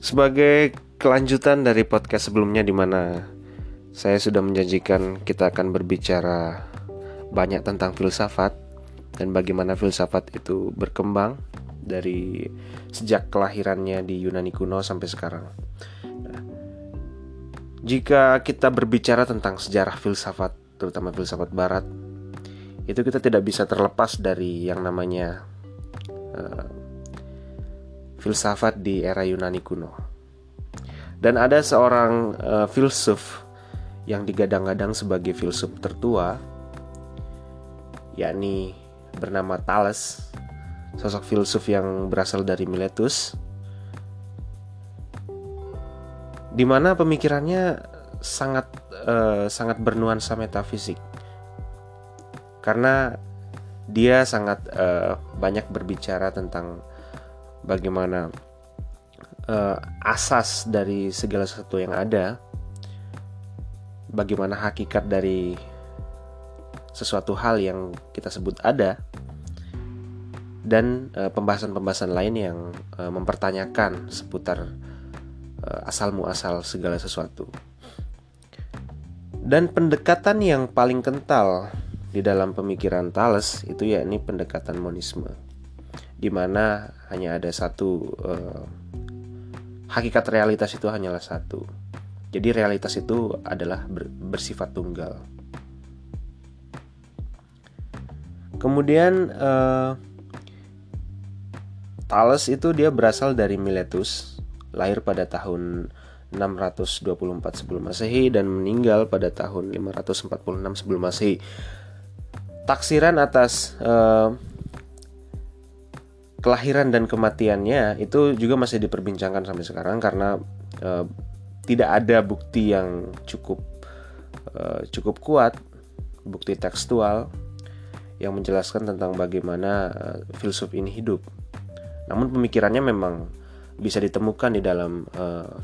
Sebagai kelanjutan dari podcast sebelumnya di mana saya sudah menjanjikan kita akan berbicara banyak tentang filsafat dan bagaimana filsafat itu berkembang dari sejak kelahirannya di Yunani kuno sampai sekarang. Nah, jika kita berbicara tentang sejarah filsafat, terutama filsafat barat, itu kita tidak bisa terlepas dari yang namanya uh, filsafat di era Yunani kuno. Dan ada seorang uh, filsuf yang digadang-gadang sebagai filsuf tertua, yakni bernama Thales, sosok filsuf yang berasal dari Miletus, di mana pemikirannya sangat uh, sangat bernuansa metafisik, karena dia sangat uh, banyak berbicara tentang bagaimana uh, asas dari segala sesuatu yang ada, bagaimana hakikat dari sesuatu hal yang kita sebut ada, dan pembahasan pembahasan-pembahasan lain yang uh, mempertanyakan seputar uh, asal muasal segala sesuatu. Dan pendekatan yang paling kental di dalam pemikiran Thales itu yakni pendekatan monisme di mana hanya ada satu uh, hakikat realitas itu hanyalah satu. Jadi realitas itu adalah ber, bersifat tunggal. Kemudian uh, Thales itu dia berasal dari Miletus, lahir pada tahun 624 sebelum Masehi dan meninggal pada tahun 546 sebelum Masehi. Taksiran atas uh, kelahiran dan kematiannya itu juga masih diperbincangkan sampai sekarang karena uh, tidak ada bukti yang cukup uh, cukup kuat bukti tekstual yang menjelaskan tentang bagaimana uh, filsuf ini hidup. Namun pemikirannya memang bisa ditemukan di dalam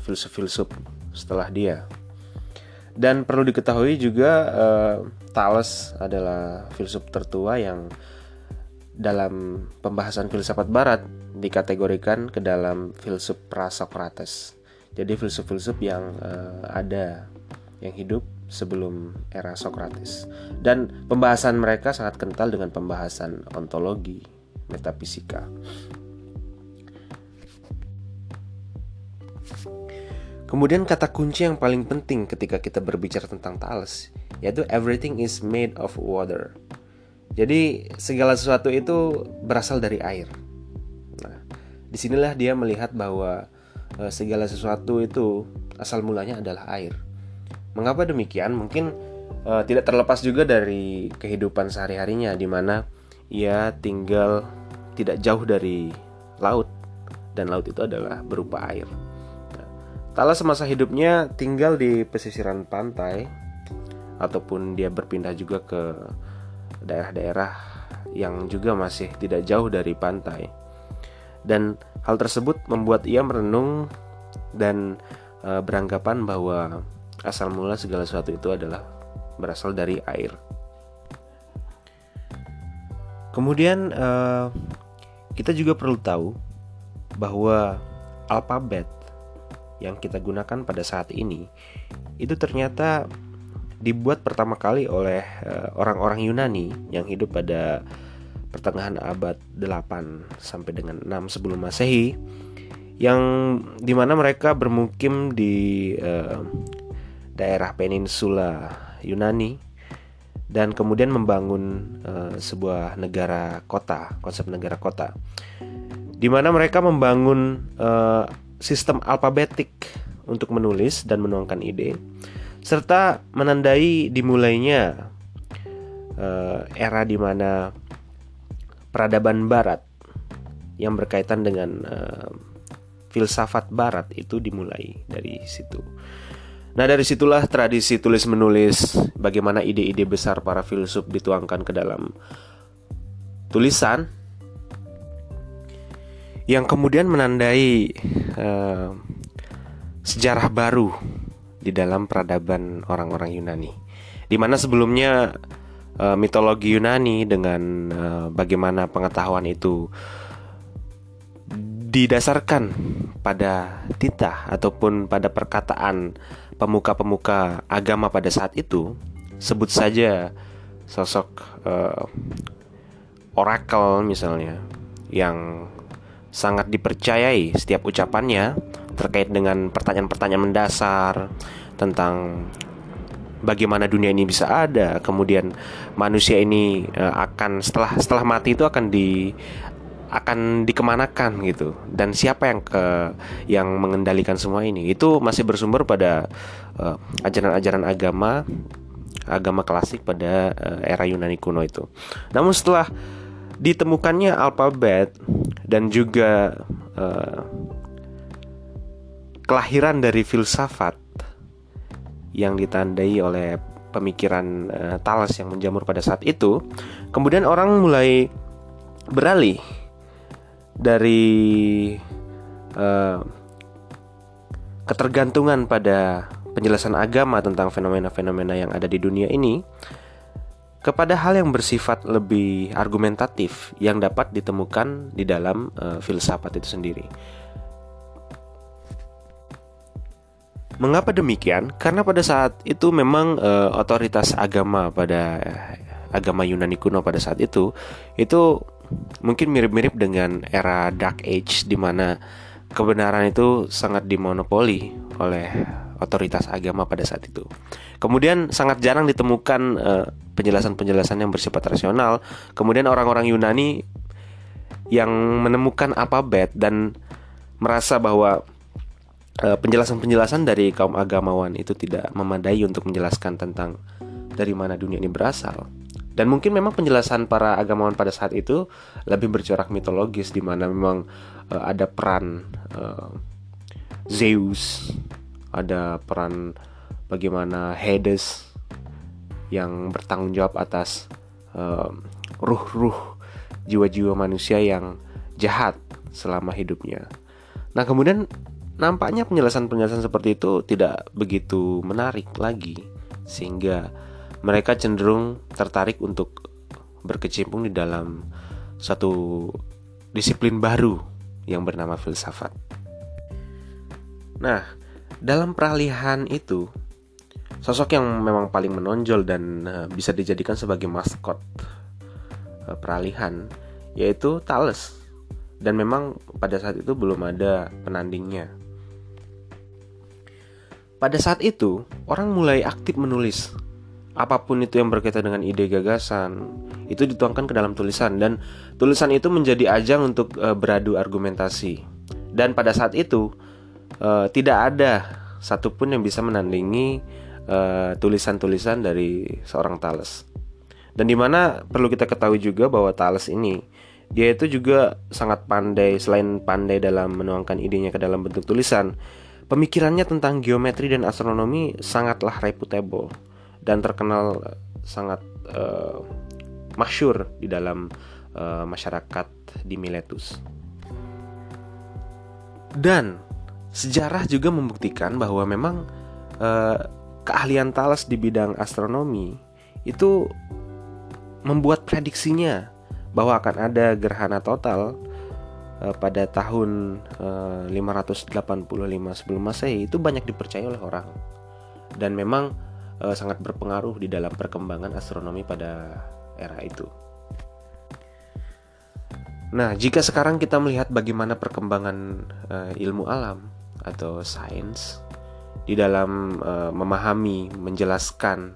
filsuf-filsuf setelah dia. Dan perlu diketahui juga Thales adalah filsuf tertua yang dalam pembahasan filsafat barat dikategorikan ke dalam filsuf prasokrates. Jadi filsuf-filsuf yang uh, ada yang hidup sebelum era Sokrates. Dan pembahasan mereka sangat kental dengan pembahasan ontologi, metafisika. Kemudian kata kunci yang paling penting ketika kita berbicara tentang Thales yaitu everything is made of water. Jadi segala sesuatu itu berasal dari air. Nah, di sinilah dia melihat bahwa e, segala sesuatu itu asal mulanya adalah air. Mengapa demikian? Mungkin e, tidak terlepas juga dari kehidupan sehari-harinya, di mana ia tinggal tidak jauh dari laut, dan laut itu adalah berupa air. Nah, Tala semasa hidupnya tinggal di pesisiran pantai, ataupun dia berpindah juga ke daerah-daerah yang juga masih tidak jauh dari pantai. Dan hal tersebut membuat ia merenung dan e, beranggapan bahwa asal mula segala sesuatu itu adalah berasal dari air. Kemudian e, kita juga perlu tahu bahwa alfabet yang kita gunakan pada saat ini itu ternyata dibuat pertama kali oleh eh, orang-orang Yunani yang hidup pada pertengahan abad 8 sampai dengan 6 sebelum Masehi yang di mana mereka bermukim di uh, daerah peninsula Yunani dan kemudian membangun uh, sebuah negara kota konsep negara kota di mana mereka membangun uh, sistem alfabetik untuk menulis dan menuangkan ide serta menandai dimulainya uh, era di mana peradaban Barat yang berkaitan dengan uh, filsafat Barat itu dimulai dari situ. Nah dari situlah tradisi tulis menulis bagaimana ide-ide besar para filsuf dituangkan ke dalam tulisan yang kemudian menandai uh, sejarah baru di dalam peradaban orang-orang Yunani. Di mana sebelumnya uh, mitologi Yunani dengan uh, bagaimana pengetahuan itu didasarkan pada titah ataupun pada perkataan pemuka-pemuka agama pada saat itu, sebut saja sosok uh, oracle misalnya yang sangat dipercayai setiap ucapannya terkait dengan pertanyaan-pertanyaan mendasar tentang bagaimana dunia ini bisa ada, kemudian manusia ini uh, akan setelah setelah mati itu akan di akan dikemanakan gitu. Dan siapa yang ke yang mengendalikan semua ini? Itu masih bersumber pada eh, ajaran-ajaran uh, agama agama klasik pada uh, era Yunani kuno itu. Namun setelah ditemukannya alfabet dan juga uh, kelahiran dari filsafat yang ditandai oleh pemikiran uh, Thales yang menjamur pada saat itu, kemudian orang mulai beralih dari uh, ketergantungan pada penjelasan agama tentang fenomena-fenomena yang ada di dunia ini kepada hal yang bersifat lebih argumentatif yang dapat ditemukan di dalam uh, filsafat itu sendiri. Mengapa demikian? Karena pada saat itu memang uh, otoritas agama pada agama Yunani kuno pada saat itu itu mungkin mirip-mirip dengan era Dark Age di mana kebenaran itu sangat dimonopoli oleh otoritas agama pada saat itu. Kemudian sangat jarang ditemukan eh, penjelasan-penjelasan yang bersifat rasional. Kemudian orang-orang Yunani yang menemukan alfabet dan merasa bahwa penjelasan-penjelasan dari kaum agamawan itu tidak memadai untuk menjelaskan tentang dari mana dunia ini berasal. Dan mungkin memang penjelasan para agamawan pada saat itu lebih bercorak mitologis di mana memang uh, ada peran uh, Zeus, ada peran bagaimana Hades yang bertanggung jawab atas uh, ruh-ruh jiwa-jiwa manusia yang jahat selama hidupnya. Nah, kemudian nampaknya penjelasan-penjelasan seperti itu tidak begitu menarik lagi sehingga mereka cenderung tertarik untuk berkecimpung di dalam satu disiplin baru yang bernama filsafat. Nah, dalam peralihan itu, sosok yang memang paling menonjol dan uh, bisa dijadikan sebagai maskot uh, peralihan yaitu Thales. Dan memang pada saat itu belum ada penandingnya. Pada saat itu, orang mulai aktif menulis. Apa pun itu yang berkaitan dengan ide gagasan itu dituangkan ke dalam tulisan. Dan tulisan itu menjadi ajang untuk uh, beradu argumentasi. Dan pada saat itu uh, tidak ada satupun yang bisa menandingi eh, tulisan-tulisan dari seorang Thales. Dan di mana perlu kita ketahui juga bahwa Thales ini dia itu juga sangat pandai selain pandai dalam menuangkan idenya ke dalam bentuk tulisan pemikirannya tentang geometri dan astronomi sangatlah reputable dan terkenal sangat uh, masyur di dalam uh, masyarakat di Miletus. Dan sejarah juga membuktikan bahwa memang uh, keahlian Thales di bidang astronomi itu membuat prediksinya bahwa akan ada gerhana total pada tahun uh, 585 sebelum Masehi itu banyak dipercaya oleh orang. Dan memang uh, sangat berpengaruh di dalam perkembangan astronomi pada era itu. Nah, jika sekarang kita melihat bagaimana perkembangan ilmu alam atau sains di dalam memahami, menjelaskan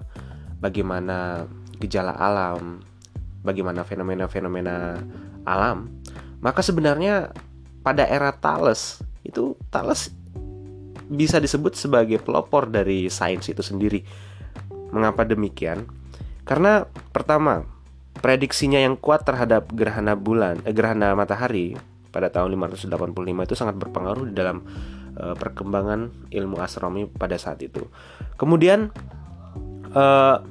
bagaimana gejala alam, bagaimana fenomena-fenomena alam, maka sebenarnya pada era Thales itu Thales bisa disebut sebagai pelopor dari sains itu sendiri Mengapa demikian? Karena pertama, prediksinya yang kuat terhadap gerhana bulan, eh, gerhana matahari pada tahun 585 itu sangat berpengaruh di dalam uh, perkembangan ilmu astronomi pada saat itu. Kemudian uh,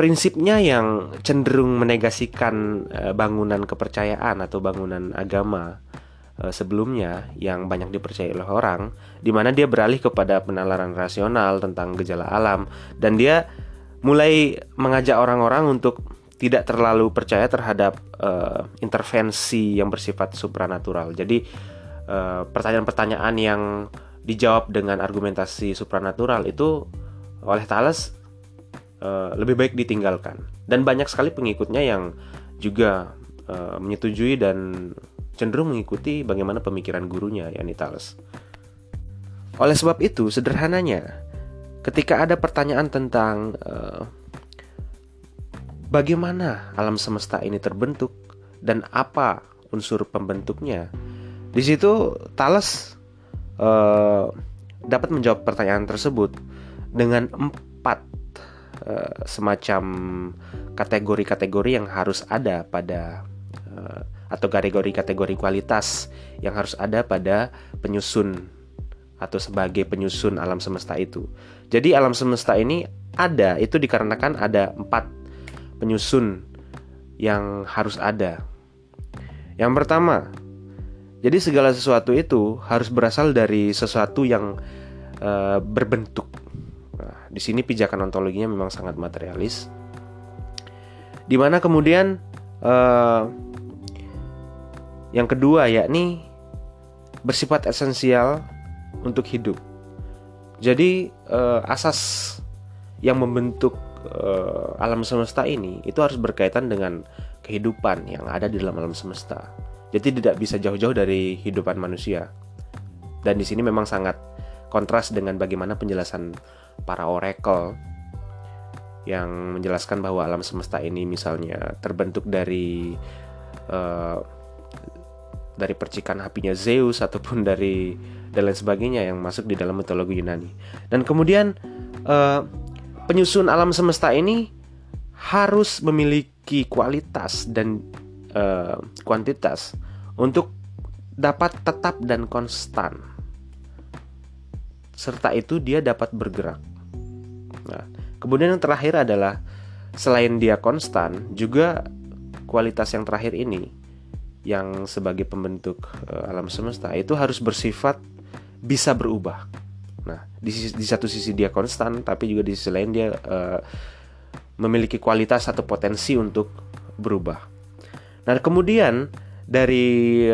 prinsipnya yang cenderung menegasikan uh, bangunan kepercayaan atau bangunan agama uh, sebelumnya yang banyak dipercayai oleh orang, di mana dia beralih kepada penalaran rasional tentang gejala alam dan dia mulai mengajak orang-orang untuk tidak terlalu percaya terhadap uh, intervensi yang bersifat supranatural. Jadi eh, pertanyaan-pertanyaan uh, yang dijawab dengan argumentasi supranatural itu oleh Thales uh, lebih baik ditinggalkan dan banyak sekali pengikutnya yang juga uh, menyetujui dan cenderung mengikuti bagaimana pemikiran gurunya yakni Thales. Oleh sebab itu sederhananya ketika ada pertanyaan tentang uh, bagaimana alam semesta ini terbentuk dan apa unsur pembentuknya, di situ Thales uh, dapat menjawab pertanyaan tersebut dengan uh, semacam kategori-kategori yang harus ada pada uh, atau kategori-kategori kualitas yang harus ada pada penyusun atau sebagai penyusun alam semesta itu. Jadi alam semesta ini ada itu dikarenakan ada empat penyusun yang harus ada. Yang pertama, jadi segala sesuatu itu harus berasal dari sesuatu yang uh, berbentuk. Nah, di sini pijakan ontologinya memang sangat materialis. Di mana kemudian uh, yang kedua yakni bersifat esensial untuk hidup. Jadi uh, asas yang membentuk uh, alam semesta ini itu harus berkaitan dengan kehidupan yang ada di dalam alam semesta. Jadi tidak bisa jauh-jauh dari hidupan manusia. Dan di sini memang sangat kontras dengan bagaimana penjelasan para oracle yang menjelaskan bahwa alam semesta ini misalnya terbentuk dari uh, dari percikan apinya Zeus ataupun dari dan lain sebagainya yang masuk di dalam mitologi Yunani. Dan kemudian uh, penyusun alam semesta ini harus memiliki kualitas dan uh, kuantitas untuk dapat tetap dan konstan. Serta itu dia dapat bergerak. Nah, kemudian yang terakhir adalah selain dia konstan, juga kualitas yang terakhir ini yang sebagai pembentuk uh, alam semesta itu harus bersifat bisa berubah. Nah, di, di satu sisi dia konstan, tapi juga di sisi lain dia uh, memiliki kualitas atau potensi untuk berubah. Nah, kemudian dari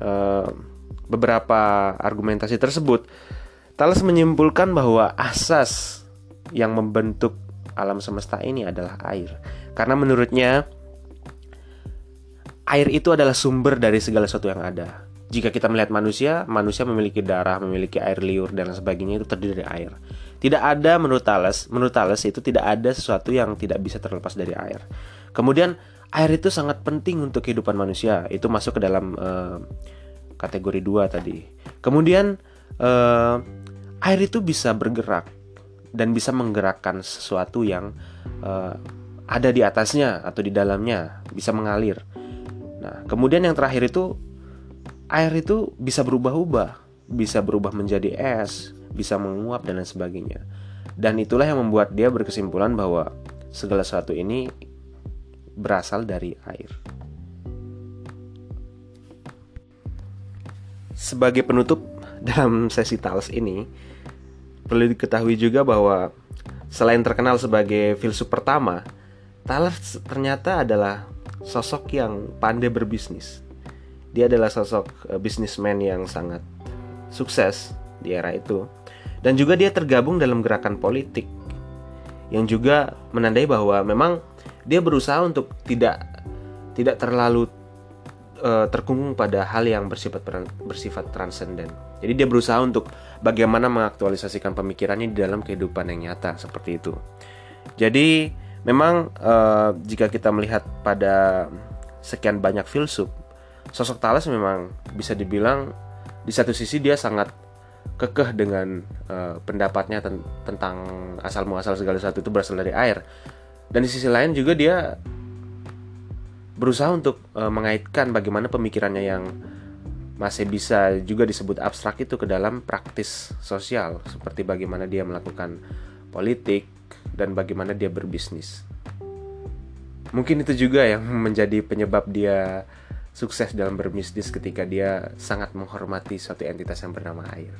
uh, beberapa argumentasi tersebut, Thales menyimpulkan bahwa asas yang membentuk alam semesta ini adalah air. Karena menurutnya air itu adalah sumber dari segala sesuatu yang ada. Jika kita melihat manusia, manusia memiliki darah, memiliki air liur dan sebagainya itu terdiri dari air. Tidak ada menurut Thales, menurut Thales itu tidak ada sesuatu yang tidak bisa terlepas dari air. Kemudian air itu sangat penting untuk kehidupan manusia. Itu masuk ke dalam uh, kategori dua tadi. Kemudian uh, air itu bisa bergerak dan bisa menggerakkan sesuatu yang uh, ada di atasnya atau di dalamnya, bisa mengalir. Nah, kemudian yang terakhir itu air itu bisa berubah-ubah, bisa berubah menjadi es, bisa menguap dan lain sebagainya. Dan itulah yang membuat dia berkesimpulan bahwa segala sesuatu ini berasal dari air. Sebagai penutup dalam sesi Thales ini, perlu diketahui juga bahwa selain terkenal sebagai filsuf pertama, Thales ternyata adalah sosok yang pandai berbisnis. Dia adalah sosok uh, bisnismen yang sangat sukses di era itu. Dan juga dia tergabung dalam gerakan politik yang juga menandai bahwa memang dia berusaha untuk tidak tidak terlalu uh, terkungkung pada hal yang bersifat bersifat transenden. Jadi dia berusaha untuk bagaimana mengaktualisasikan pemikirannya di dalam kehidupan yang nyata seperti itu. Jadi memang uh, jika kita melihat pada sekian banyak filsuf, sosok Thales memang bisa dibilang di satu sisi dia sangat kekeh dengan uh, pendapatnya ten tentang asal muasal segala sesuatu itu berasal dari air dan di sisi lain juga dia berusaha untuk uh, mengaitkan bagaimana pemikirannya yang masih bisa juga disebut abstrak itu ke dalam praktis sosial seperti bagaimana dia melakukan politik dan bagaimana dia berbisnis. Mungkin itu juga yang menjadi penyebab dia sukses dalam berbisnis ketika dia sangat menghormati suatu entitas yang bernama air.